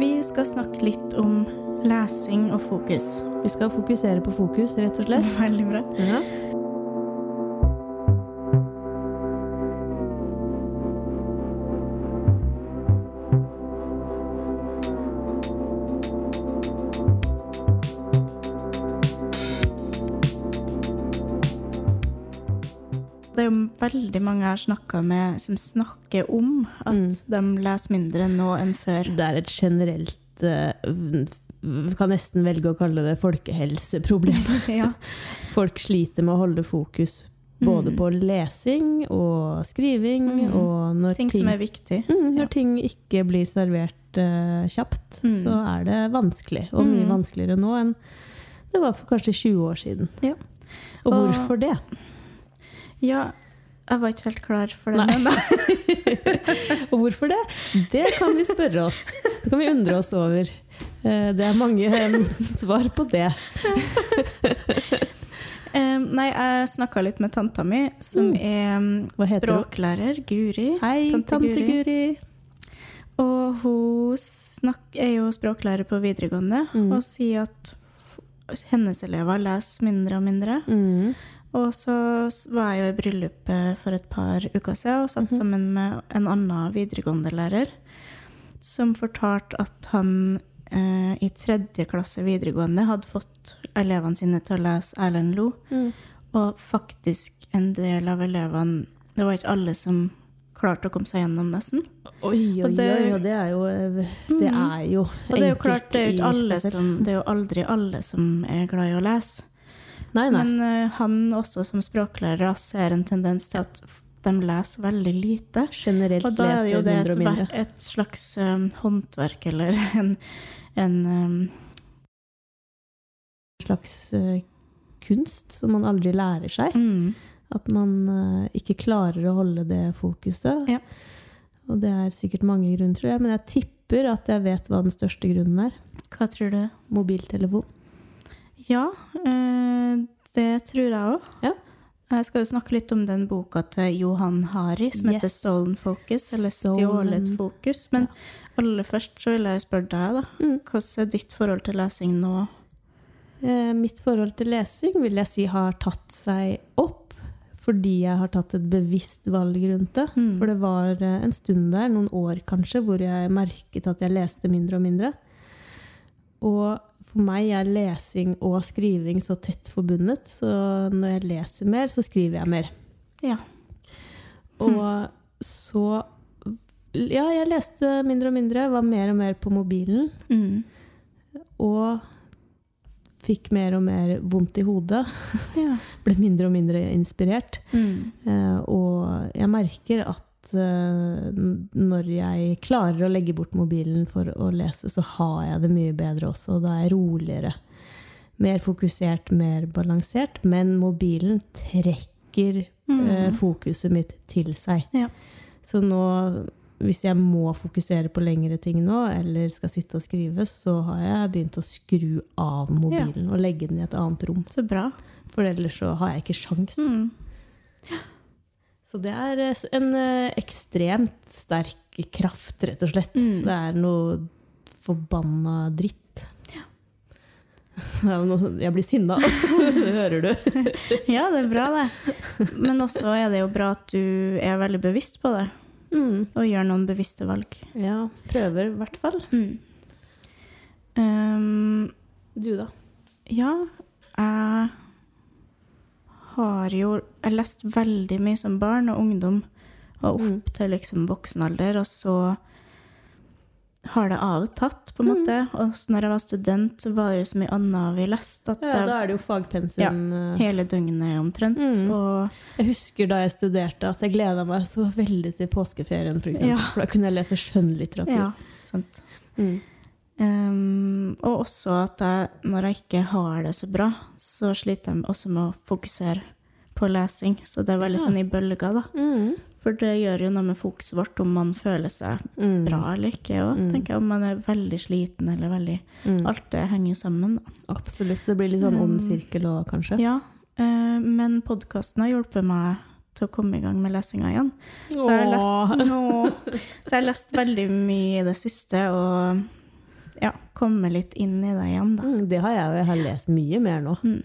Vi skal snakke litt om lesing og fokus. Vi skal fokusere på fokus, rett og slett. Veldig bra. Ja. Veldig mange jeg har snakka med som snakker om at Mm. de leser mindre nå enn før. Det er et generelt uh, kan nesten velge å kalle det folkehelseproblem. ja. Folk sliter med å holde fokus både Mm. på lesing og skriving, Mm. og når Ting som er viktig. Mm, Ja. når ting ikke blir servert uh, kjapt, Mm. så er det vanskelig. Og mye Mm. vanskeligere nå enn det var for kanskje 20 år siden. Ja. Og- hvorfor det? Ja, jeg var ikke helt klar for det. Og hvorfor det? Det kan vi spørre oss. Det kan vi undre oss over. Eh, Det er mange eh, svar på det. Um, nei, jeg snakka litt med tanta mi, som Mm. er Hva heter hun? språklærer. Guri. Hei, Tante tante Guri. Guri. Og hun snak er jo språklærer på videregående Mm. og sier at hennes elever leser mindre og mindre. Mm. Og så var jeg jo i bryllupet for et par uker siden og satt Mhm. sammen med en annen videregående-lærer som fortalte at han eh, i tredje klasse videregående hadde fått elevene sine til å lese Erlend Loe. Mm. Og faktisk en del av elevene Det var ikke alle som klarte å komme seg gjennom, nesten. Oi, oi, Og det- oi, og det er jo eh, Det Mhm. er jo Og det er jo klart, det er jo ikke alle som Det er jo aldri alle som er glad i å lese. Nei, nei. Men uh, han også som språklærer ser en tendens til at de leser veldig lite. Generelt Og da er det jo det et, mindre. et slags um, håndverk eller en, en um, slags uh, kunst som man aldri lærer seg. mm, At man uh, ikke klarer å holde det fokuset. Ja. Og det er sikkert mange grunner, tror jeg. Men jeg tipper at jeg vet hva den største grunnen er. Hva tror du? Mobiltelefon. Ja, eh, det tror jeg òg. Ja. Jeg skal jo snakke litt om den boka til Johan Hari som heter 'Stolen Focus', eller 'Stjålet fokus'. Men aller først så vil jeg spørre deg, da. Mm. Hvordan er ditt forhold til lesing nå? Eh, mitt forhold til lesing vil jeg si har tatt seg opp. Fordi jeg har tatt et bevisst valg rundt det. Mm. For det var eh, en stund der, noen år kanskje, hvor jeg merket at jeg leste mindre og mindre. Og for meg er lesing og skriving så tett forbundet, så når jeg leser mer, så skriver jeg mer. Ja. Og så Ja, jeg leste mindre og mindre, var mer og mer på mobilen. Mm. Og fikk mer og mer vondt i hodet. ja. Ble mindre og mindre inspirert. Mm. Eh, og jeg merker at eh, når jeg klarer å legge bort mobilen for å lese, så har jeg det mye bedre også. Og Da er jeg roligere. Mer fokusert, mer balansert. Men mobilen trekker eh, fokuset mitt til seg. Ja. Så nå, hvis jeg må fokusere på lengre ting nå, eller skal sitte og skrive, så har jeg begynt å skru av mobilen og legge den i et annet rom. Så bra. For ellers så har jeg ikke sjans. Mm. Så det er eh, en eh, ekstremt sterk kraft, rett og slett. Mm. Det er noe forbanna dritt. Ja, Jeg blir sinna, det hører du. Ja, det er bra, det. Men også er det jo bra at du er veldig bevisst på det, Mm. og gjør noen bevisste valg. Ja, prøver i hvert fall. Mm. Um, Du, da? ja, jeg har jo Jeg leste veldig mye som barn og ungdom, og opp Mm. til liksom voksenalder, og så har det avtatt, på en Mm. måte. Og når jeg var student, så var det jo så mye annet vi leste, Ja, da er det jo fagpensum. Ja, hele døgnet omtrent. Mm. Og Jeg husker da jeg studerte at jeg gleda meg så veldig til påskeferien, for eksempel. Ja. For da kunne jeg lese skjønnlitteratur. ja, sant. Mm. Um, og også at jeg, når jeg ikke har det så bra, så sliter jeg også med å fokusere på lesing. Så det er veldig Ja. sånn i bølger, da. Mm. For det gjør jo noe med fokuset vårt om man føler seg Mm. bra eller ikke. Og Mm. tenker jeg om man er veldig sliten eller veldig Mm. Alt det henger jo sammen, da. Absolutt. Det blir litt sånn ond sirkel òg, kanskje. Ja, eh, men podkasten har hjulpet meg til å komme i gang med lesinga igjen. Så jeg har lest, Åh. så jeg har lest veldig mye i det siste, og ja, komme litt inn i det igjen, da. Mm, det har jeg jo. Jeg har lest mye mer nå. Mm.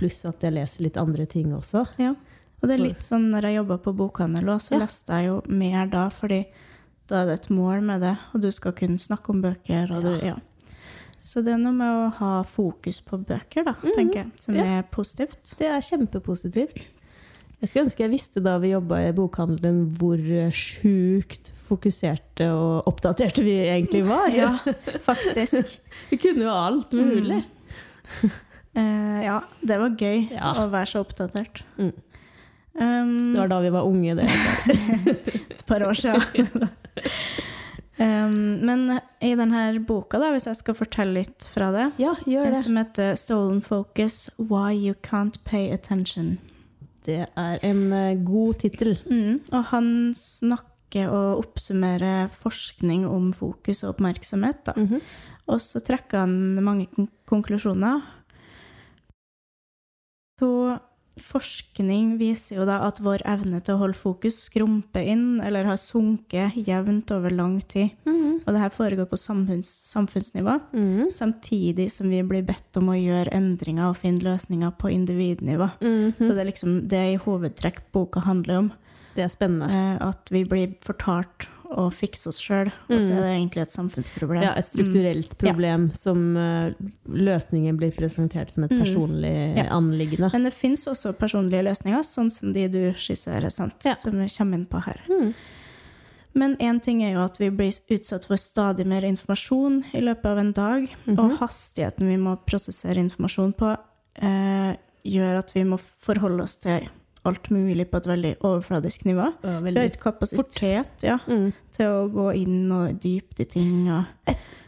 Pluss at jeg leser litt andre ting også. Ja. Og det er litt sånn når jeg jobba på bokhandel òg, så Ja. leste jeg jo mer da, fordi da er det et mål med det, og du skal kunne snakke om bøker, og du Ja. Så det er noe med å ha fokus på bøker, da, tenker jeg, som. Ja. er positivt. Det er kjempepositivt. Jeg skulle ønske jeg visste da vi jobba i bokhandelen, hvor sjukt fokuserte og oppdaterte vi egentlig var. Ja, faktisk. Vi kunne jo alt mulig. Eh, ja, det var gøy Ja. å være så oppdatert. Mm. Um, Det var da vi var unge, det. et par år siden. um, men i denne boka, da, hvis jeg skal fortelle litt fra det, Ja, gjør det. som heter 'Stolen Focus Why You Can't Pay Attention'. Det er en uh, god tittel. Mm, og han snakker og oppsummerer forskning om fokus og oppmerksomhet. Da. Mhm. Og så trekker han mange kon konklusjoner. Så forskning viser jo da at vår evne til å holde fokus skrumper inn, eller har sunket jevnt over lang tid. Mhm. Og det her foregår på samfunns samfunnsnivå, Mhm. samtidig som vi blir bedt om å gjøre endringer og finne løsninger på individnivå. Mhm. Så det er liksom det i hovedtrekk boka handler om. Det er spennende. Eh, at vi blir fortalt å fikse oss sjøl, og så er det egentlig et samfunnsproblem. Mm. Ja, et strukturelt problem som eh, løsningen blir presentert som et Mm. personlig Ja. anliggende. Men det fins også personlige løsninger, sånn som de du skisserer, sant? Ja. som vi kommer inn på her. Mhm. Men én ting er jo at vi blir utsatt for stadig mer informasjon i løpet av en dag, -hmm. og hastigheten vi må prosessere informasjon på, eh, gjør at vi må forholde oss til alt mulig på et veldig overfladisk nivå. Har veldig ikke kapasitet ja, Mm. til å gå inn og dypt i ting. Og,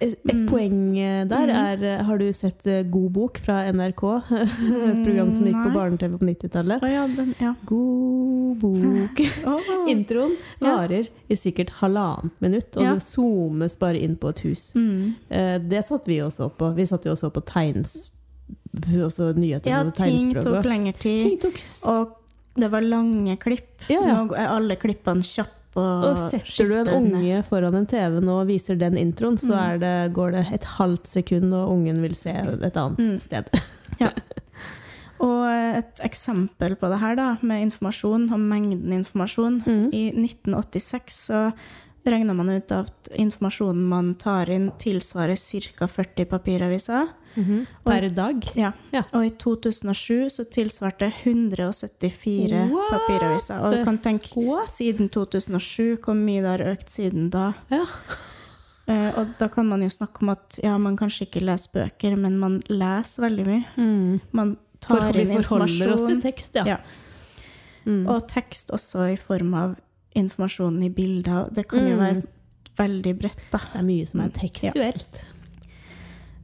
Et, et Mm. poeng eh, der er eh, Har du sett eh, God bok fra NRK? Et program som gikk på Nei. barne-TV på 90-tallet. Oh, ja, ja. God bok. oh. Introen Ja. varer i sikkert halvannet minutt, og Ja. det zoomes bare inn på et hus. Mm. Det satt vi også på. Vi satt jo også på tegns... Også nyheter Ja, på ting tok lengre tid. Ting tok Og det var lange klipp. Ja, ja. Nå er alle klippene kjappe. Og, Og setter du en unge foran en TV nå og viser den introen, så Mm. det, går det et halvt sekund, og ungen vil se et annet Mm. sted. Og et eksempel på det her, da, med informasjon og mengden informasjon. Mm. I 1986 så regna man ut at informasjonen man tar inn, tilsvarer ca. 40 papiraviser. Mhm. Per dag. Ja. Ja. Og i 2007 så tilsvarte 174 What papiraviser. Og du kan tenke What? siden 2007, hvor mye det har økt siden da. Ja. Uh, og da kan man jo snakke om at ja, man kanskje ikke leser bøker, men man leser veldig mye. Mm. Man For, informasjon. vi forholder oss til tekst, ja. Ja. Mm. Og tekst også i form av informasjonen i bilder. Det kan jo Mm. være veldig bredt, da. Det er mye som er tekstuelt. tekstuelt.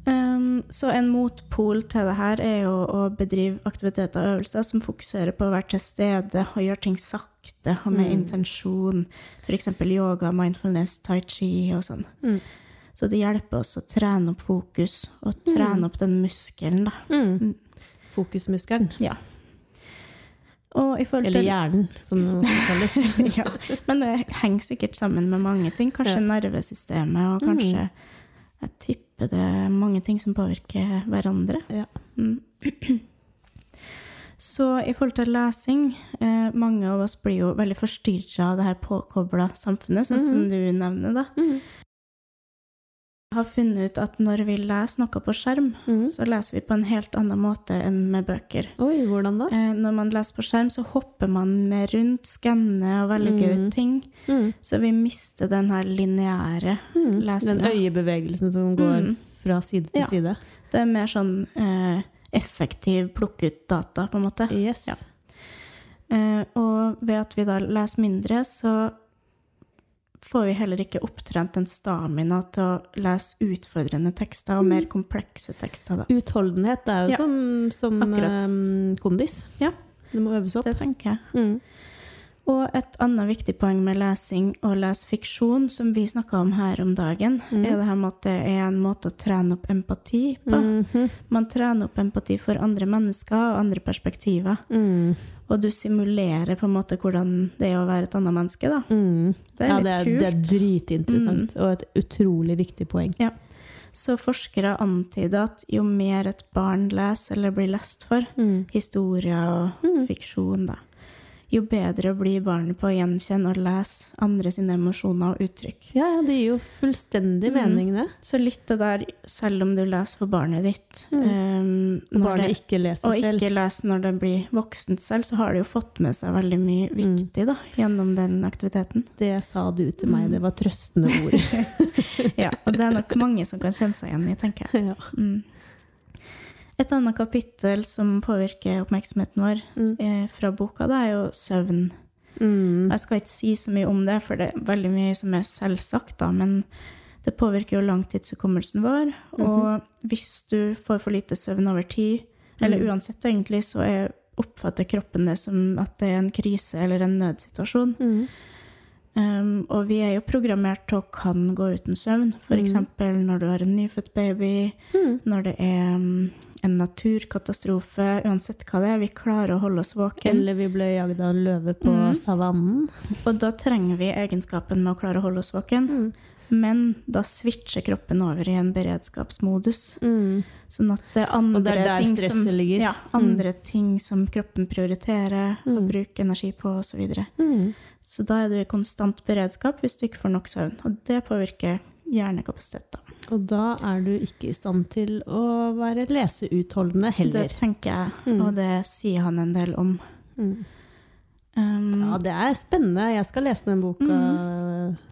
Um, så en motpol til det her er jo å bedrive aktiviteter og øvelser som fokuserer på å være til stede og gjøre ting sakte og med Mm. intensjon. F.eks. yoga, mindfulness, tai chi og sånn. Mm. Så det hjelper oss å trene opp fokus og trene opp den muskelen, da. Mm. Mm. Fokusmuskelen. Forhold Eller hjernen, som det kalles. ja, men det henger sikkert sammen med mange ting. Kanskje Ja. nervesystemet, og Mm. kanskje Jeg tipper det er mange ting som påvirker hverandre. Ja. Mm. Så i forhold til lesing eh, Mange av oss blir jo veldig forstyrra av det her påkobla samfunnet, sånn som Mhm. du nevner, da. Mm. Jeg har funnet ut at når vi leser noe på skjerm, Mm. så leser vi på en helt annen måte enn med bøker. Oi, hvordan da? Eh, når man leser på skjerm, så hopper man med rundt, skanner og velger Mm. ut ting. Mm. Så vi mister den her lineære Mm. Den øyebevegelsen som går Mm. fra side til Ja. side. Det er mer sånn eh, effektiv plukke ut data, på en måte. Yes. Ja. Eh, og ved at vi da leser mindre, så får vi heller ikke opptrent en stamina til å lese utfordrende tekster og mer komplekse tekster. Da. Utholdenhet er jo Ja. som, som um, kondis. Ja. Det må øves opp. Det tenker jeg. Mm. Og et annet viktig poeng med lesing og lese fiksjon, som vi snakka om her om dagen, Mm. er det her med at det er en måte å trene opp empati på. Mhm. Man trener opp empati for andre mennesker og andre perspektiver. Mm. Og du simulerer på en måte hvordan det er å være et annet menneske, da. Mm. Det er ja, litt det er, kult. Mm. det er dritinteressant, og et utrolig viktig poeng. Så forskere antyder at jo mer et barn leser eller blir lest for, Mm. historier og fiksjon, da, jo bedre blir barnet på å gjenkjenne og lese andre sine emosjoner og uttrykk. Ja, ja, det gir jo fullstendig Mm. mening, det. Så litt det der, selv om du leser for barnet ditt ehm, Og barnet det- ikke leser Og selv. ikke leser når det blir voksent selv, så har det jo fått med seg veldig mye viktig da, gjennom den aktiviteten. Det sa du til meg, det var trøstende ord. Ja, og det er nok mange som kan kjenne seg igjen i, tenker jeg. ja. Mm. Et annet kapittel som påvirker oppmerksomheten vår eh, fra boka, det er jo søvn. Mm. Jeg skal ikke si så mye om det, for det er veldig mye som er selvsagt, da, men det påvirker jo langtidshukommelsen vår. Og hvis du får for lite søvn over tid, eller uansett egentlig, så er, oppfatter kroppen det som at det er en krise eller en nødsituasjon. Mm. Um, og vi er jo programmert til å kan gå uten søvn, f.eks. eksempel når du har en nyfødt baby, når det er um, en naturkatastrofe, uansett hva det er. Vi klarer å holde oss våken. Eller vi ble jagd av en løve på savannen. Og da trenger vi egenskapen med å klare å holde oss våken. Men da switcher kroppen over i en beredskapsmodus. Mm. Sånn at det er andre, det er ting, som, ja, andre ting som kroppen prioriterer å bruke energi på, osv. Så, videre. Mm. så da er du i konstant beredskap hvis du ikke får nok søvn. Og det påvirker hjernekapasitet. da. Og da er du ikke i stand til å være leseutholdende heller. Det tenker jeg, og det sier han en del om. Mm. Um, Ja, det er spennende. Jeg skal lese den boka.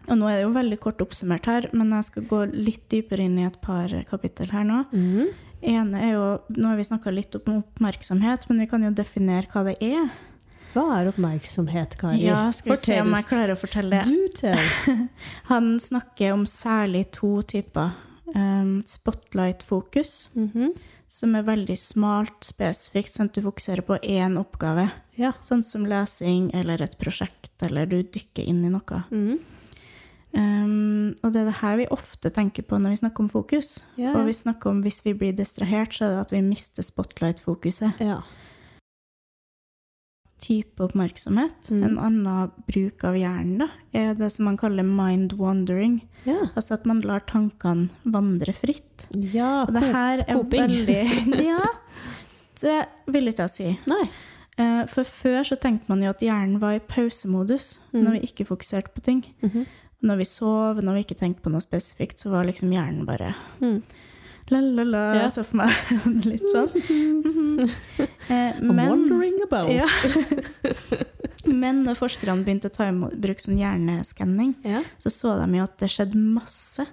Og nå er det jo veldig kort oppsummert her, men jeg skal gå litt dypere inn i et par kapittel her nå. Mm. ene er jo, Nå har vi snakka litt om oppmerksomhet, men vi kan jo definere hva det er. Hva er oppmerksomhet, Kari? Ja, skal vi se om jeg klarer å fortelle det. Du tell. Han snakker om særlig to typer. Um, Spotlight-fokus, Mhm. som er veldig smalt, spesifikt, sånn at du fokuserer på én oppgave. Ja. Sånn som lesing eller et prosjekt, eller du dykker inn i noe. Mhm. Um, og det er det her vi ofte tenker på når vi snakker om fokus. Ja. Og vi snakker om hvis vi blir distrahert, så er det at vi mister spotlight-fokuset. ja. Type oppmerksomhet. Mm. En annen bruk av hjernen da, er det som man kaller mind wandering. Ja. Altså at man lar tankene vandre fritt. ja Og det her er coping. veldig Ja, det vil ikke jeg si. Nei. Eh, For før så tenkte man jo at hjernen var i pausemodus Mm. når vi ikke fokuserte på ting. Mhm. Når vi sov, når vi ikke tenkte på noe spesifikt, så var liksom hjernen bare Mm. La-la-la. Ja. Så for meg litt sånn. Mhm. Eh, I'm Men, wondering about. ja. men når forskerne begynte å ta i bruk sånn hjerneskanning, Ja. så så de jo at det skjedde masse.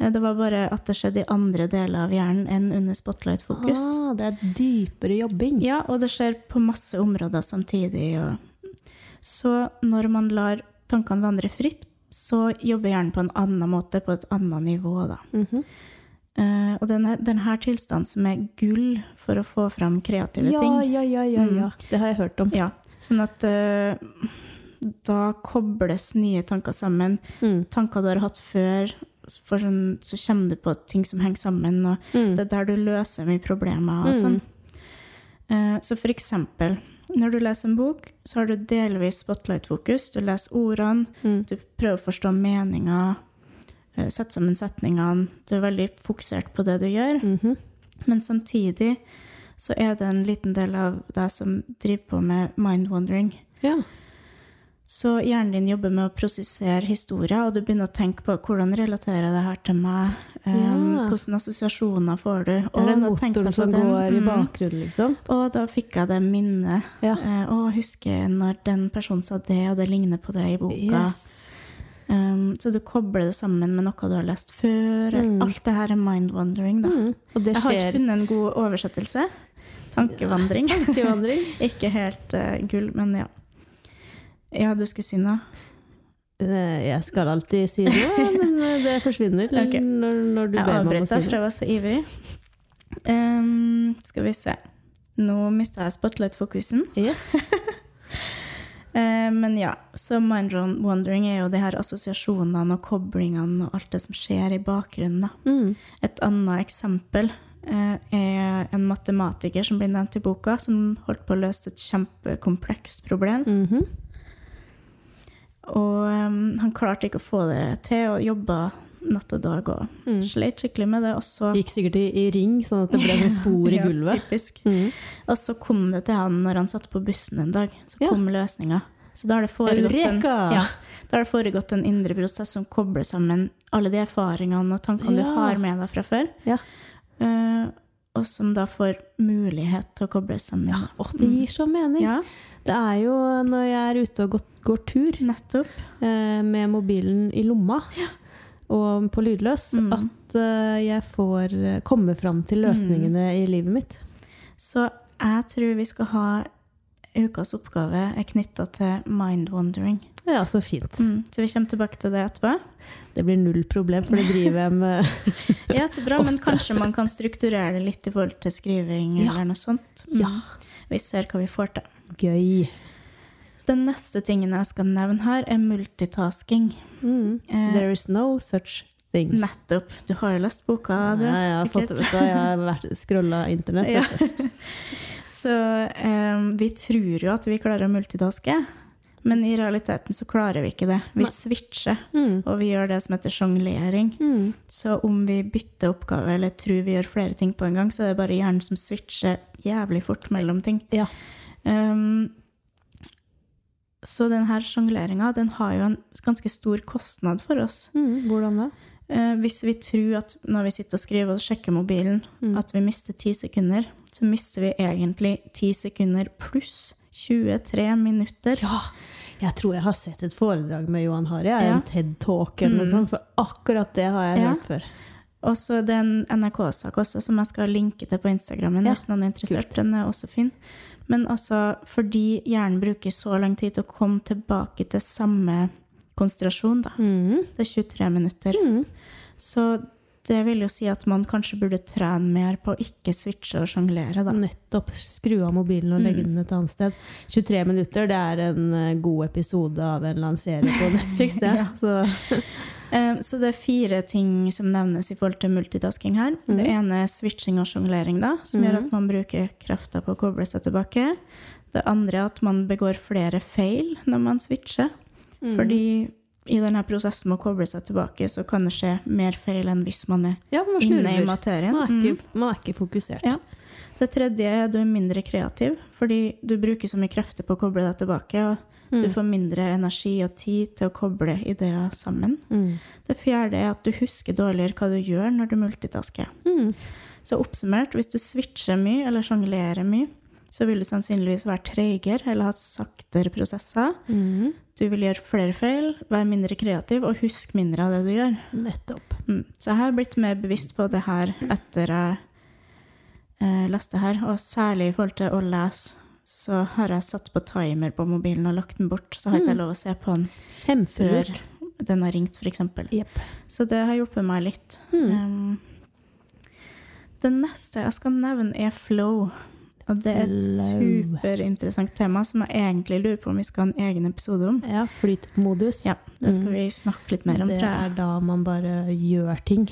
Eh, Det var bare at det skjedde i andre deler av hjernen enn under spotlight-fokus. Ah, det er dypere jobbing. Ja, og det skjer på masse områder samtidig. Og... Så når man lar tankene vandre fritt, så jobber hjernen på en annen måte, på et annet nivå. Da. Mhm. Eh, og denne, denne tilstanden som er gull for å få fram kreative ja, ting. ja, ja, ja, ja. Det har jeg hørt om. Ja, sånn at uh, da kobles nye tanker sammen. Mm. Tanker du har hatt før, sånn, så kommer du på ting som henger sammen. Og Mm. det er der du løser mye problemer og sånn. Uh, så for eksempel, når du leser en bok, så har du delvis spotlight-fokus. Du leser ordene, Mm. du prøver å forstå meninga, sette sammen setningene. Du er veldig fokusert på det du gjør. Mhm. Men samtidig så er det en liten del av deg som driver på med mind-wandering. Ja. Så hjernen din jobber med å prosessere historier, og du begynner å tenke på hvordan relaterer det her til meg? Um, Ja. Hvordan assosiasjoner får du? Det er den motoren som den. går i Mm. bakgrunnen, liksom. Og da fikk jeg det minnet. Ja. Uh, å, husker når den personen sa det, og det ligner på det i boka. Yes. Um, så du kobler det sammen med noe du har lest før. Mm. Alt det her er mind-wandering, da. Mm. Jeg har ikke funnet en god oversettelse. Tankevandring. tankevandring. ikke helt uh, gull, men ja. Ja, du skulle si noe? Eh, Jeg skal alltid si noe, men eh, det forsvinner okay. når, når du Jeg ber meg om å avbrøt si deg, for jeg var så ivrig. Um, skal vi se. Nå mista jeg spotlight-fokusen. Yes. Eh, men ja, så mind wandering er jo de her assosiasjonene og koblingene og alt det som skjer i bakgrunnen. Mm. Et annet eksempel eh, er en matematiker som blir nevnt i boka, som holdt på å løse et kjempekomplekst problem. Mhm. Og um, han klarte ikke å få det til, og jobba natt og dag og Mm. sleit skikkelig med det. Og så Gikk sikkert i, i ring, sånn at det ble noen spor i Ja, gulvet. typisk. Mm. Og så kom det til han når han satt på bussen en dag. Så Ja. kom løsninga. Så da har det foregått en, ja, da har det foregått en indre prosess som kobler sammen alle de erfaringene og tankene du har med deg fra før. Ja. Uh, og som da får mulighet til å koble sammen. Ja, og det gir så mening. Ja, Det er jo når jeg er ute og går, går tur nettopp. eh, med mobilen i lomma og på lydløs, Mm. at eh, jeg får eh, komme fram til løsningene i livet mitt. Så jeg tror vi skal ha ukas oppgave er knytta til mind-wandering. Ja, så fint. Mm. Så vi kommer tilbake til det etterpå. Det blir null problem, for det driver jeg med. Ja, så bra, men kanskje man kan strukturere det litt i forhold til skriving Ja. eller noe sånt. Mm. Ja. Vi ser hva vi får til. Gøy. Den neste tingen jeg skal nevne her, er multitasking. Mm. Eh, There is no such thing. Nettopp. Du har jo lest boka, du. Ja, jeg har fått, det, vet du, jeg har scrolla internett. Ja. Så um, vi tror jo at vi klarer å multitaske, men i realiteten så klarer vi ikke det. Vi Nei. switcher, Mm. og vi gjør det som heter sjonglering. Mm. Så om vi bytter oppgave eller tror vi gjør flere ting på en gang, så er det bare hjernen som switcher jævlig fort mellom ting. Ja. Um, så denne sjongleringa, den har jo en ganske stor kostnad for oss. Mm. Hvordan det? Eh, hvis vi tror at når vi sitter og skriver og sjekker mobilen, Mm. at vi mister ti sekunder, så mister vi egentlig ti sekunder pluss 23 minutter. Ja, jeg tror jeg har sett et foredrag med Johan Harry, Ja. en TED-talk eller noe Mm. sånt, for akkurat det har jeg Ja. hørt før. Og så det er en NRK-sak også, som jeg skal linke til på Instagrammen Ja, hvis noen er interessert. kult. Den er også fin. Men altså, fordi hjernen bruker så lang tid til å komme tilbake til samme konsentrasjon, da. Mm. Det er 23 minutter. Mm. Så det vil jo si at man kanskje burde trene mer på å ikke switche og sjonglere, da. Nettopp. Skru av mobilen og legge den et annet sted. 23 minutter, det er en eh, god episode av en eller annen serie på Netflix, det. Ja. Så, Så det er fire ting som nevnes i forhold til multitasking her. Det Mhm. ene er switching og sjonglering, som gjør at man bruker krafta på å koble seg tilbake. Det andre er at man begår flere feil når man switcher. Mm. Fordi i denne prosessen med å koble seg tilbake, så kan det skje mer feil enn hvis man er ja, man inne i materien. Man er Mm. ikke, man er ikke fokusert. Ja. Det tredje er at du er mindre kreativ, fordi du bruker så mye krefter på å koble deg tilbake, og Mm. du får mindre energi og tid til å koble ideer sammen. Mm. Det fjerde er at du husker dårligere hva du gjør når du multitasker. Mm. Så oppsummert, hvis du switcher mye eller sjonglerer mye, så vil du sannsynligvis være treigere eller ha saktere prosesser. Mm. Du vil gjøre flere feil, være mindre kreativ og huske mindre av det du gjør. Nettopp. Mm. Så jeg har blitt mer bevisst på det her etter jeg eh, leste her, og særlig i forhold til å lese. Så har jeg satt på timer på mobilen og lagt den bort, så har ikke jeg lov å se på den før Kjempelurt. den har ringt, f.eks. Yep. Så det har hjulpet meg litt. Mm. Um, det neste jeg skal nevne, er flow. Og det er et superinteressant tema som jeg egentlig lurer på om vi skal ha en egen episode om. Ja, flytmodus. Ja, det skal Mm. vi snakke litt mer om, det tror jeg. er da man bare gjør ting.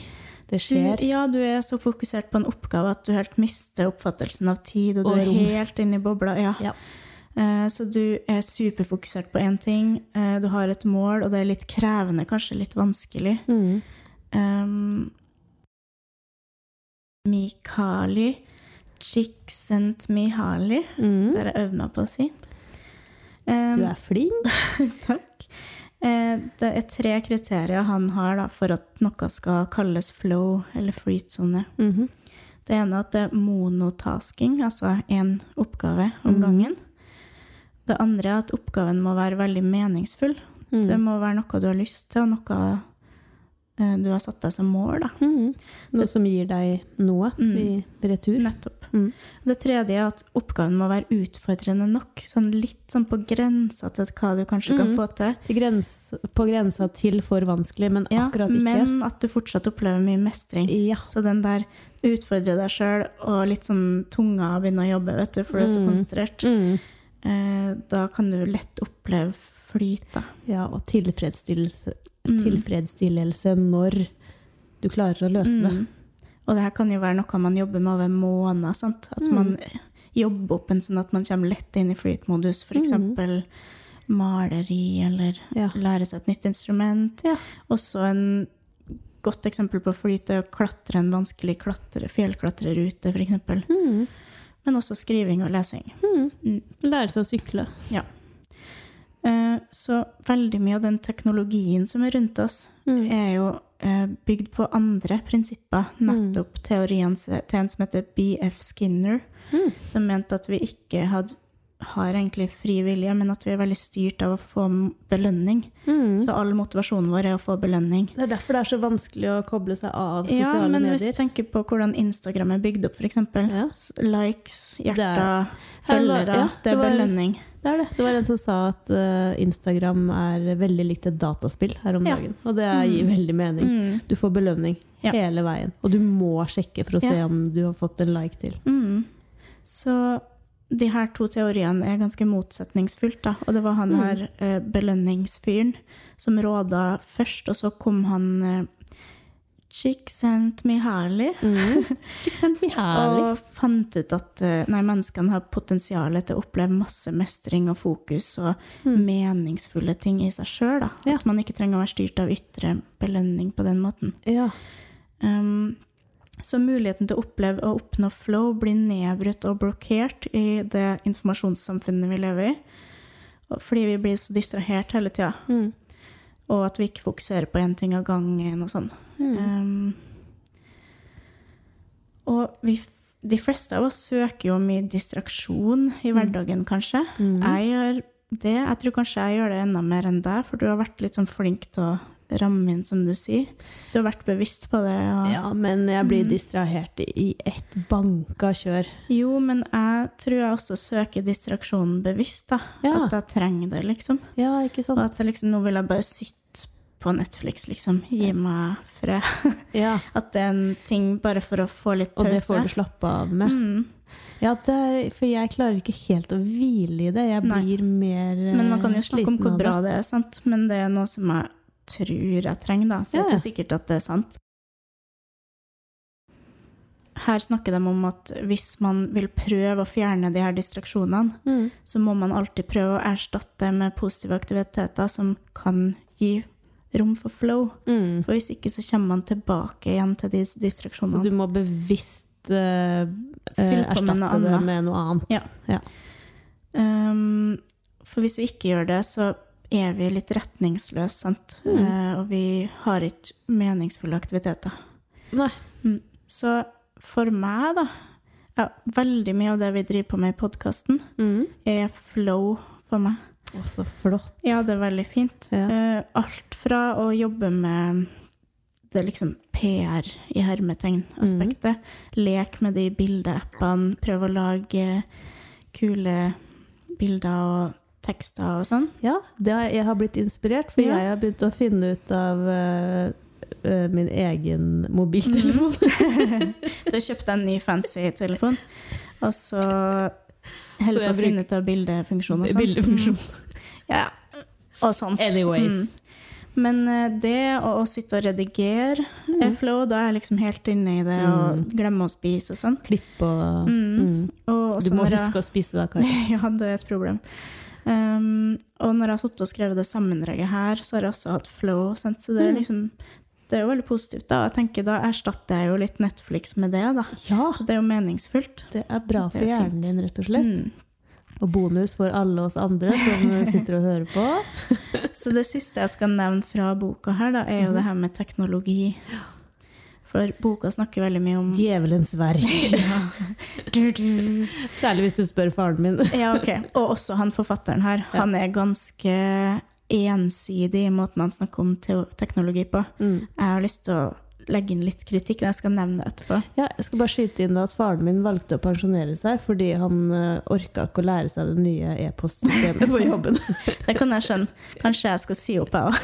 Det skjer. Du, ja, du er så fokusert på en oppgave at du helt mister oppfattelsen av tid, og du Og er rom. helt inne i bobla. Ja. Ja. Eh, Så du er superfokusert på én ting, eh, du har et mål, og det er litt krevende, kanskje litt vanskelig. Mm. Um, Mikali Csikszentmihalyi. Mm. Det har jeg øvd meg på å si. Um, Du er flink. Takk. Eh, Det er tre kriterier han har da, for at noe skal kalles flow eller flytsone. -hmm. Det ene er at det er monotasking, altså én oppgave om Mhm. gangen. Det andre er at oppgaven må være veldig meningsfull. Mm. Det må være noe du har lyst til, og noe eh, du har satt deg som mål. Da. Mm. Noe som gir deg noe Mm. i retur. Nettopp. Mm. Det tredje er at oppgaven må være utfordrende nok. Sånn litt sånn på grensa til hva du kanskje kan Mm. få til. Til grens, på grensa til for vanskelig, men Ja, akkurat ikke. men at du fortsatt opplever mye mestring. Ja. Så den der utfordre deg sjøl og litt sånn tunga begynne å jobbe, vet du, for du er så Mm. konsentrert, Mm. eh, da kan du lett oppleve flyt, da. ja, og tilfredsstillelse, Mm. tilfredsstillelse når du klarer å løse det. Mm. Og det her kan jo være noe man jobber med over måneder. Sant? At Mm. man jobber opp en sånn at man kommer lett inn i flytmodus. F.eks. Mm. maleri, eller Ja. lære seg et nytt instrument. Ja. Også en godt eksempel på flyt er å klatre en vanskelig klatre, fjellklatrer-rute, f.eks. Mm. Men også skriving og lesing. Mm. Mm. Lære seg å sykle. Ja. Så veldig mye av den teknologien som er rundt oss, Mm. er jo eh, bygd på andre prinsipper. Nettopp teorien til en som heter B.F. Skinner, Mm. som mente at vi ikke had, har egentlig fri vilje, men at vi er veldig styrt av å få belønning. Mm. Så all motivasjonen vår er å få belønning. Det er derfor det er så vanskelig å koble seg av sosiale medier. Ja, men men hvis du tenker på hvordan Instagram er bygd opp, f.eks. Ja. Likes, hjerter, er- følgere. ja, det er det var- belønning. Det er det. Det var en som sa at uh, Instagram er veldig likt et dataspill her om Ja. dagen. Og det gir veldig mening. Mm. Du får belønning hele veien. Og du må sjekke for å se om du har fått en like til. Mm. Så de her to teoriene er ganske motsetningsfullt, da. Og det var han Mm. her eh, belønningsfyren som råda først, og så kom han eh, Csikszentmihalyi Mm. Mihaly. og fant ut at eh, nei, menneskene har potensial til å oppleve masse mestring og fokus og Mm. meningsfulle ting i seg sjøl. Ja. At man ikke trenger å være styrt av ytre belønning på den måten. Ja. Um, så muligheten til å oppleve og oppnå flow blir nedbrutt og blokkert i det informasjonssamfunnet vi lever i. Fordi vi blir så distrahert hele tida, Mm. og at vi ikke fokuserer på én ting av gangen og sånn. Mm. Um, og vi, de fleste av oss søker jo mye distraksjon i Mm. hverdagen, kanskje. Mm. Jeg gjør det. Jeg tror kanskje jeg gjør det enda mer enn deg, for du har vært litt sånn flink til å ramme inn, som du sier. Du har vært bevisst på det. Og... Ja, men jeg blir Mm. distrahert i- ett banka kjør. Jo, men jeg tror jeg også søker distraksjonen bevisst, da. Ja. At jeg trenger det, liksom. Ja, ikke Og sant? at jeg liksom, nå vil jeg bare sitte på Netflix, liksom. Gi meg fred. Ja, At det er en ting bare for å få litt pause. Og det får du slappe av med. Mm. Ja, det er, for jeg klarer ikke helt å hvile i det. Jeg Nei. blir mer Men man kan jo eh, snakke om hvor bra det er, sant. Men det er noe som jeg tror jeg trenger, da. Så Ja, er ikke sikkert at det er sant. Her snakker de om at hvis man vil prøve å fjerne de her distraksjonene, Mm. så må man alltid prøve å erstatte det med positive aktiviteter som kan gi rom for flow. Mm. For hvis ikke så kommer man tilbake igjen til de Så du må bevisst uh, med erstatte noe det annet. med noe annet. Um, for hvis vi ikke gjør det, så er vi litt retningsløse, sant. Mm. Eh, og vi har ikke meningsfulle aktiviteter. Nei. Mm. Så for meg, da ja, Veldig mye av det vi driver på med i podkasten, Mm. er flow for meg. Å, så flott. Ja, det er veldig fint. Ja. Eh, alt fra å jobbe med det liksom PR i hermetegn-aspektet, lek med de bildeappene, prøve å lage kule bilder og tekster og sånn. Ja, det har, jeg har blitt inspirert, for Ja. jeg har begynt å finne ut av uh, uh, min egen mobiltelefon. Du har kjøpt deg en ny fancy telefon, og så holder du på å finne ut av bildefunksjon og sånn. Bildefunksjon. Mm. Ja, og sånt. Anyways. Mm. Men eh, det å, å sitte og redigere er Mm. flow, da er jeg liksom helt inne i det og glemmer å spise og sånn. Klipp og Mm. mm. Og Du må huske å spise da, Kari. Ja, det er et problem. Um, og når jeg har sittet og skrevet det sammendraget her, så har jeg også hatt flow. Sant? Så det er Mm. liksom det er jo veldig positivt. da. Jeg tenker Da erstatter jeg jo litt Netflix med det. da. Ja, Så det er jo meningsfullt. det er bra for er hjernen fint. din, rett og slett. Mm. Og bonus for alle oss andre som sitter og hører på. Så det siste jeg skal nevne fra boka her, da, er jo mm. det her med teknologi. For boka snakker veldig mye om Djevelens verk. ja. du, du. Særlig hvis du spør faren min. ja, ok. Og også han forfatteren her. Ja. Han er ganske ensidig i måten han snakker om teknologi på. Mm. Jeg har lyst til å legge inn litt kritikk, men jeg skal nevne det etterpå. Ja, jeg skal bare skyte inn at faren min valgte å pensjonere seg fordi han uh, orka ikke å lære seg det nye e-postsystemet på jobben. Det kan jeg skjønne. Kanskje jeg skal si opp, jeg òg.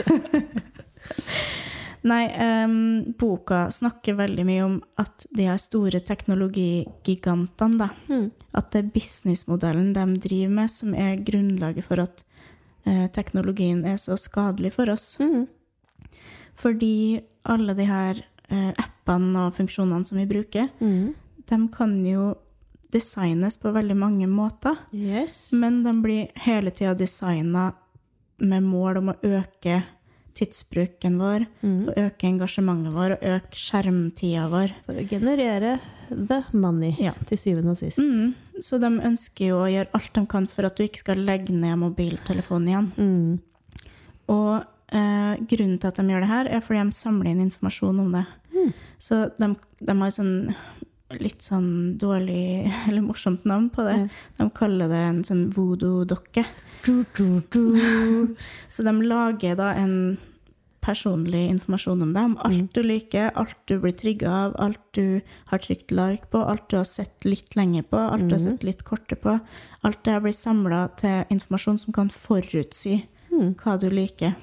Nei, um, boka snakker veldig mye om at de her store teknologigigantene, da, Mm. at det er businessmodellen de driver med, som er grunnlaget for at uh, teknologien er så skadelig for oss. Mm. Fordi alle de her uh, appene og funksjonene som vi bruker, Mm. de kan jo designes på veldig mange måter. Yes. Men de blir hele tida designa med mål om å øke tidsbruken vår, Mm. og øke engasjementet vår, og øke skjermtida vår. For å generere the money, Ja. til syvende og sist. Mm. Så de ønsker jo å gjøre alt de kan for at du ikke skal legge ned mobiltelefonen igjen. Mm. Og eh, grunnen til at de gjør det her, er fordi de samler inn informasjon om det. Mm. Så de, de har sånn litt sånn dårlig eller morsomt navn på det. Mm. De kaller det en sånn voodoo-dokke. Så de lager da en personlig informasjon om deg, om alt Mm. du liker, alt du blir trigga av, alt du har trykt like på, alt du har sett litt lenge på, alt du har Mhm. sett litt korte på. Alt det her blir samla til informasjon som kan forutsi Mm. hva du liker.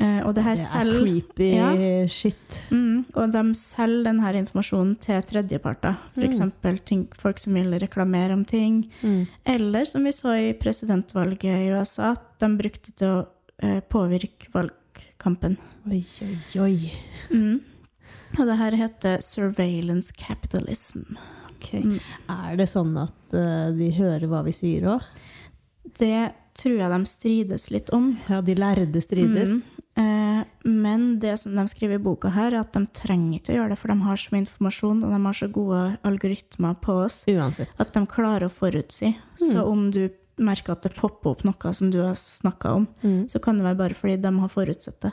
Eh, og det her Det er selv creepy Ja. shit. Mm, og de selger denne informasjonen til tredjeparter. F.eks. Mm. folk som vil reklamere om ting. Mm. Eller som vi så i presidentvalget i USA, at de brukte det til å eh, påvirke valgkampen. Oi, oi, oi. Mm. Og det her heter surveillance capitalism. Ok. Mm. Er det sånn at uh, de hører hva vi sier òg? Det tror jeg de strides litt om. Ja, de lærde strides. Mm. Eh, men det som de skriver i boka her, er at de trenger ikke å gjøre det, for de har så mye informasjon, og de har så gode algoritmer på oss, Uansett. at de klarer å forutsi. Så om du merker at det popper opp noe som du har snakka om, Mm. så kan det være bare fordi de har forutsett det.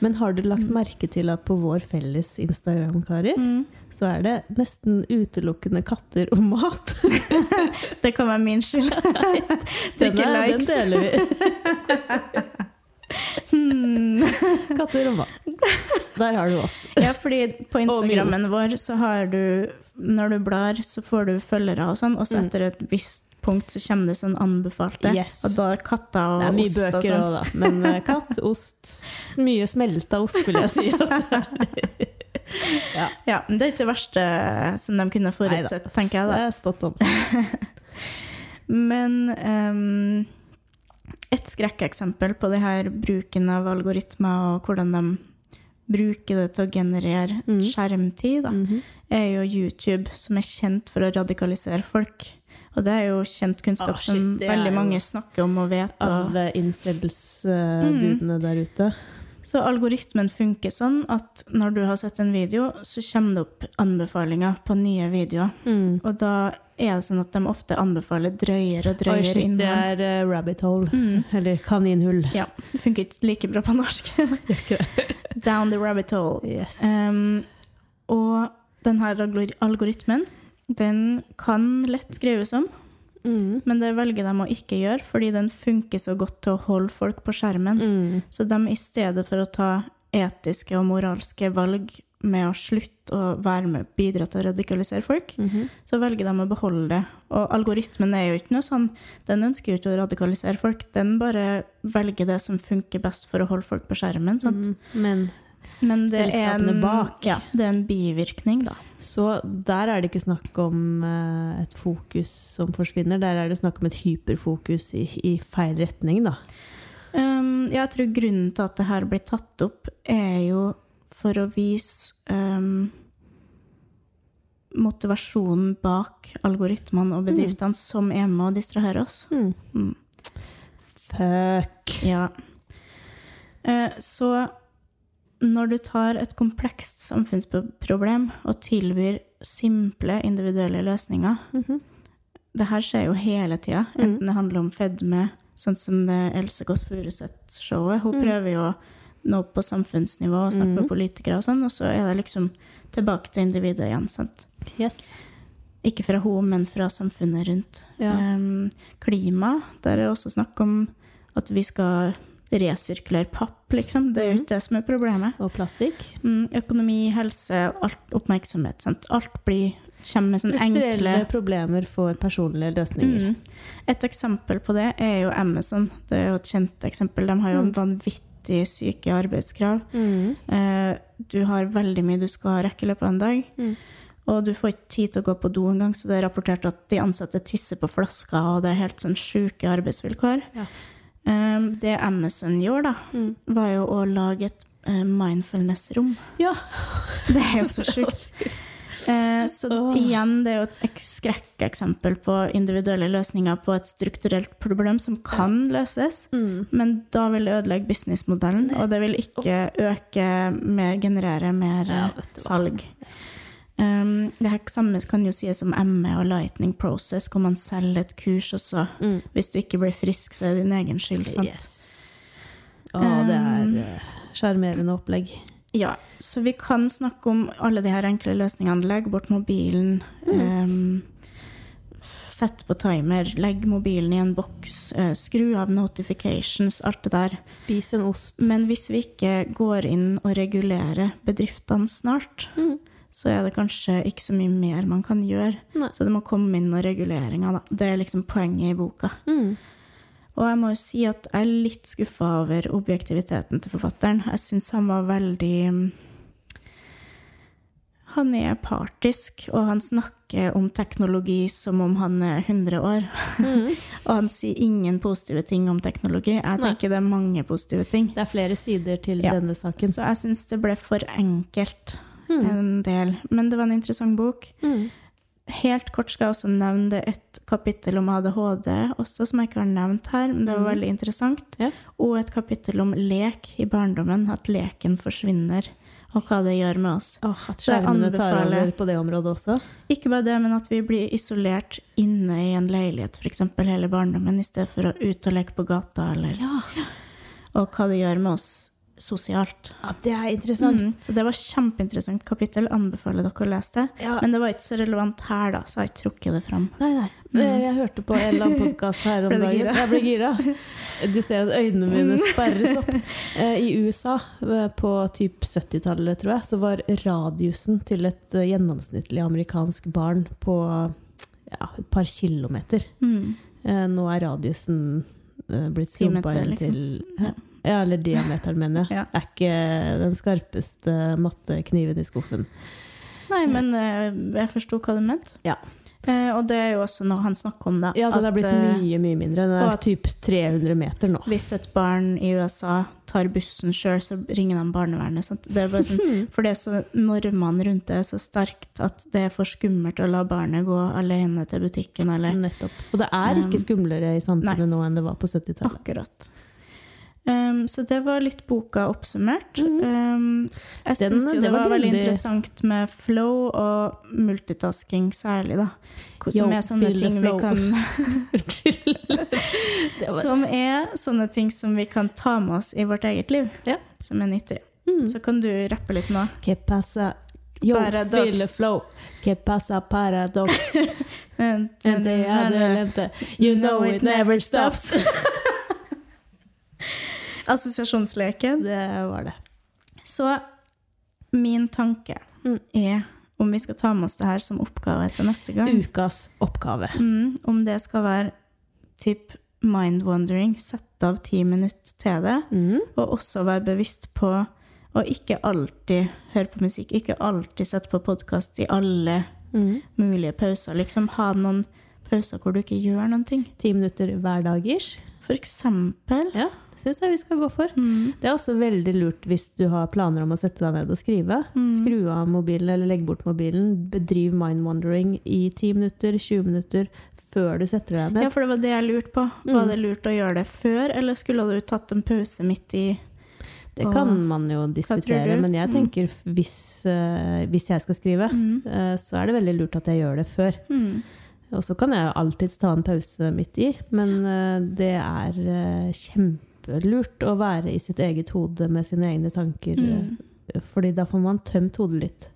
Men har du lagt merke til at på vår felles Instagram, Kari, Mm. så er det nesten utelukkende katter og mat? Det kan være min skyld. Trykke er, den deler vi. Hmm. Katter og mat. Der har du oss. Ja, fordi på Instagrammen vår så har du Når du blar, så får du følgere og sånn, og så Mm. etter et visst punkt så kommer det sånn anbefalte. Yes. Og da er katter og ost. Det er mye ost bøker sånn. òg, da. Men eh, katt, ost Mye smelta ost, vil jeg si. ja, Ja, men det er ikke det verste som de kunne forutsett, tenker jeg det er spot on. Men um, et skrekkeksempel på det her bruken av algoritmer og hvordan de bruker det til å generere Mm. skjermtid, da, Mhm. er jo YouTube, som er kjent for å radikalisere folk. Og det er jo kjent kunnskap Ah, shit, som veldig mange snakker om og vet. Og, Alle incels-dudene der ute. så algoritmen funker sånn at når du har sett en video, så kommer det opp anbefalinger på nye videoer. Mm. Og da er det sånn at de ofte anbefaler drøyere og Oi, shit, shit, det er uh, rabbit hole. Mm. Eller kaninhull. Ja, det funker ikke like bra på norsk. Down the rabbit hole. Yes. Um, og denne algoritmen, den kan lett skrives om, mm. men det velger de å ikke gjøre, fordi den funker så godt til å holde folk på skjermen. Mm. Så de i stedet for å ta etiske og moralske valg med å slutte å være med bidra til å radikalisere folk, Mhm. så velger de å beholde det. Og algoritmen er jo ikke noe sånn, den ønsker jo ikke å radikalisere folk, den bare velger det som funker best for å holde folk på skjermen. Mm. Men Men det er, en, bak. ja, det er en bivirkning, da. så der er det ikke snakk om eh, et fokus som forsvinner, der er det snakk om et hyperfokus i, i feil retning, da. Um, jeg tror grunnen til at det her blir tatt opp, er jo for å vise um, motivasjonen bak algoritmene og bedriftene som er med å distrahere oss. Mm. Mm. Fuck. Ja. Uh, så når du tar et komplekst samfunnsproblem og tilbyr simple individuelle løsninger Mhm. Det her skjer jo hele tida, Mm. enten det handler om fedme, sånn som det Else Kåss Furuseth-showet. Hun Mm. prøver jo å nå på samfunnsnivå og snakke Mm. med politikere og sånn, og så er det liksom tilbake til individet igjen. sant? Yes. Ikke fra henne, men fra samfunnet rundt. Ja. Um, klima, der er det også snakk om at vi skal resirkulere papp, liksom. Det er jo ikke det som er problemet. Og plastikk. Mm, økonomi, helse, alt, oppmerksomhet. Sant? Alt blir, kommer med sånne Strukturelle enkle problemer for personlige løsninger. mm. Et eksempel på det er jo Amazon. Det er jo et kjent eksempel. De har jo Mm. vanvittig syke arbeidskrav. Mm. Eh, du har veldig mye du skal rekke i løpet av en dag. Mm. Og du får ikke tid til å gå på do engang, så det er rapportert at de ansatte tisser på flasker, og det er helt sånn sjuke arbeidsvilkår. Ja. Eh, det Amazon gjorde, da, Mm. var jo å lage et eh, mindfulness-rom. Ja. Det er jo så sjukt. Eh, så igjen, det er jo et ek- skrekkeksempel på individuelle løsninger på et strukturelt problem som kan løses, men da vil det ødelegge businessmodellen, og det vil ikke øke mer, generere mer Ja, salg. hva. Um, det her samme kan jo sies om ME og Lightning Process, hvor man selger et kurs også. Mm. Hvis du ikke blir frisk, så er det din egen skyld. Sant? Yes. Å, det er eh, sjarmerende opplegg. Ja, så vi kan snakke om alle de her enkle løsningene. Legg bort mobilen. ehm, sett på timer. Legg mobilen i en boks. Uh, skru av notifications. Alt det der. Spis en ost. Men hvis vi ikke går inn og regulerer bedriftene snart, Mm. Så er det kanskje ikke så mye mer man kan gjøre. Nei. Så det må komme inn noen reguleringer, da. Det er liksom poenget i boka. Mm. Og jeg må jo si at jeg er litt skuffa over objektiviteten til forfatteren. Jeg syns han var veldig mm, Han er partisk, og han snakker om teknologi som om han er 100 år. Mm. og han sier ingen positive ting om teknologi. Jeg Nei. tenker det er mange positive ting. Det er flere sider til Ja. denne saken. Så jeg syns det ble for enkelt Mm. en del. Men det var en interessant bok. Mm. Helt kort skal jeg også nevne det et kapittel om ADHD også, som jeg ikke har nevnt her, men det var Mhm. veldig interessant. Ja. Og et kapittel om lek i barndommen, at leken forsvinner, og hva det gjør med oss. Oh, at skjermene tar over på det området også. Ikke bare det, men at vi blir isolert inne i en leilighet, f.eks. hele barndommen, i stedet for å ut og leke på gata, eller, Ja, og hva det gjør med oss sosialt. Ja, det er interessant. Mm, så det var kjempeinteressant kapittel, anbefaler dere å lese det. Ja. Men det var ikke så relevant her, da, så jeg har ikke trukket det fram. Nei, nei. Mm. Jeg hørte på en eller annen podkast her om dagen. Jeg ble gira. Du ser at øynene mine sperres opp. Eh, I USA eh, på typ 70-tallet, tror jeg, så var radiusen til et eh, gjennomsnittlig amerikansk barn på ja, et par kilometer. Mm. Eh, Nå er radiusen eh, blitt skrumpa inn liksom. til Ja. Ja, eller diameteren, mener jeg. Ja. Er ikke den skarpeste mattekniven i skuffen. Nei, men eh, jeg forsto hva du mente. Ja. Eh, og det er jo også noe han snakker om, da. Ja, den er blitt eh, mye, mye mindre. Den er typ 300 meter nå. Hvis et barn i USA tar bussen sjøl, så ringer de barnevernet. Sant? Det er sånn, for det er så normene rundt det er så sterkt at det er for skummelt å la barnet gå alene til butikken, eller Nettopp. Og det er ikke skumlere i samfunnet nå enn det var på 70-tallet. Akkurat. Um, så det var litt boka oppsummert. Um, jeg syns jo det var var, veldig interessant med flow og multitasking særlig, da. Som er sånne ting vi kan. Var- Som er sånne ting som vi kan ta med oss i vårt eget liv, Ja. som er nyttig. Mm. Så kan du rappe litt nå. Que pasa Yo, Paradox. the flow. Que pasa paradox. Ente, Ente, adelente. You know it never stops. Assosiasjonsleken. Det var det. Så min tanke Mm. er om vi skal ta med oss det her som oppgave til neste gang. Ukas oppgave. Mm, om det skal være typ mind-wandering, sette av ti minutter til det, Mm. og også være bevisst på å ikke alltid høre på musikk, ikke alltid sette på podkast i alle Mm. mulige pauser. Liksom ha noen pauser hvor du ikke gjør noen ting. Ti minutter hver dag ish. For eksempel. Ja, det syns jeg vi skal gå for. Mm, Det er også veldig lurt hvis du har planer om å sette deg ned og skrive. Mm. Skru av mobilen eller legg bort mobilen. Bedriv mind-wandering i 10 minutter, 20 minutter før du setter deg ned. ja, for det var det jeg lurte på. Mm. Var det lurt å gjøre det før, eller skulle du tatt en pause midt i Det kan man jo diskutere, men jeg Mm. tenker hvis, eh, hvis jeg skal skrive, Mm. eh, så er det veldig lurt at jeg gjør det før. Mm. Og så kan jeg alltids ta en pause midt i, men eh, det er eh, kjempelurt å være i sitt eget hode med sine egne tanker, Mm. eh, fordi da får man tømt hodet litt.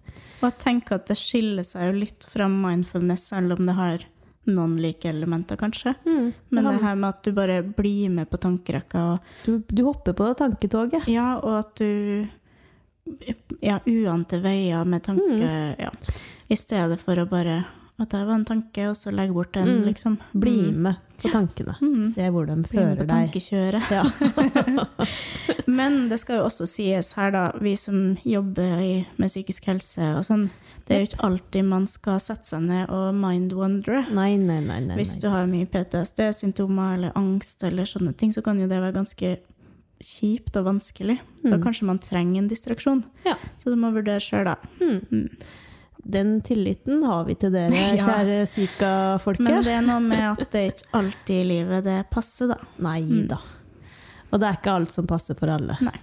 Og jeg tenker at det skiller seg jo litt fra mindfulness, selv om det har noen like elementer, kanskje. Men Det det her med at du bare blir med på tankerekka, og, Du, du hopper på tanketoget. ja, og at du Ja, uante veier med tanke Mm. ja, I stedet for å bare At det var en tanke, og så legge bort den, Mm. liksom. Bli Mm. med på tankene. Mm. Se hvor de Bli med på tankekjøret. Ja. Men det skal jo også sies her, da, vi som jobber i, med psykisk helse og sånn, det er jo ikke alltid man skal sette seg ned og mind-wondere. Nei, nei, nei. nei, Hvis du har mye PTSD-symptomer eller angst eller sånne ting, så kan jo det være ganske kjipt og vanskelig. Så Mm. kanskje man trenger en distraksjon. Ja. Så du må vurdere sjøl, da. Mm. Den tilliten har vi til dere, Ja. kjære Men Sika-folket. det er noe med at det er ikke alltid i livet det passer, da. Nei Mm. da. Og det er ikke alt som passer for alle. Nei.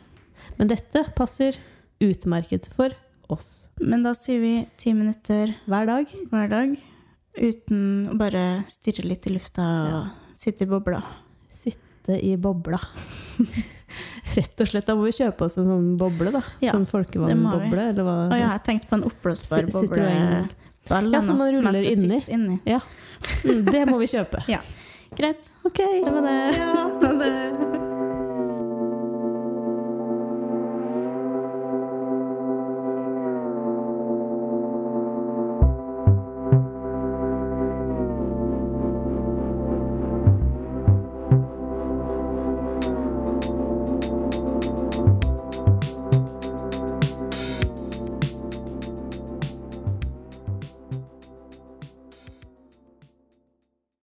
Men dette passer utmerket for oss. Men da sier vi ti minutter Hver dag. hver dag uten å bare stirre litt i lufta og Ja. sitte i bobla. Sitte i bobla. Rett og slett. Da må vi kjøpe oss en sånn boble, da. Ja, sånn folkevannboble, eller hva? Å ja, jeg tenkte på en oppblåsbar boble. Ja, som man ruller inni. inni. Mm, det må vi kjøpe. ja. Greit, Ok. det var det. Ja.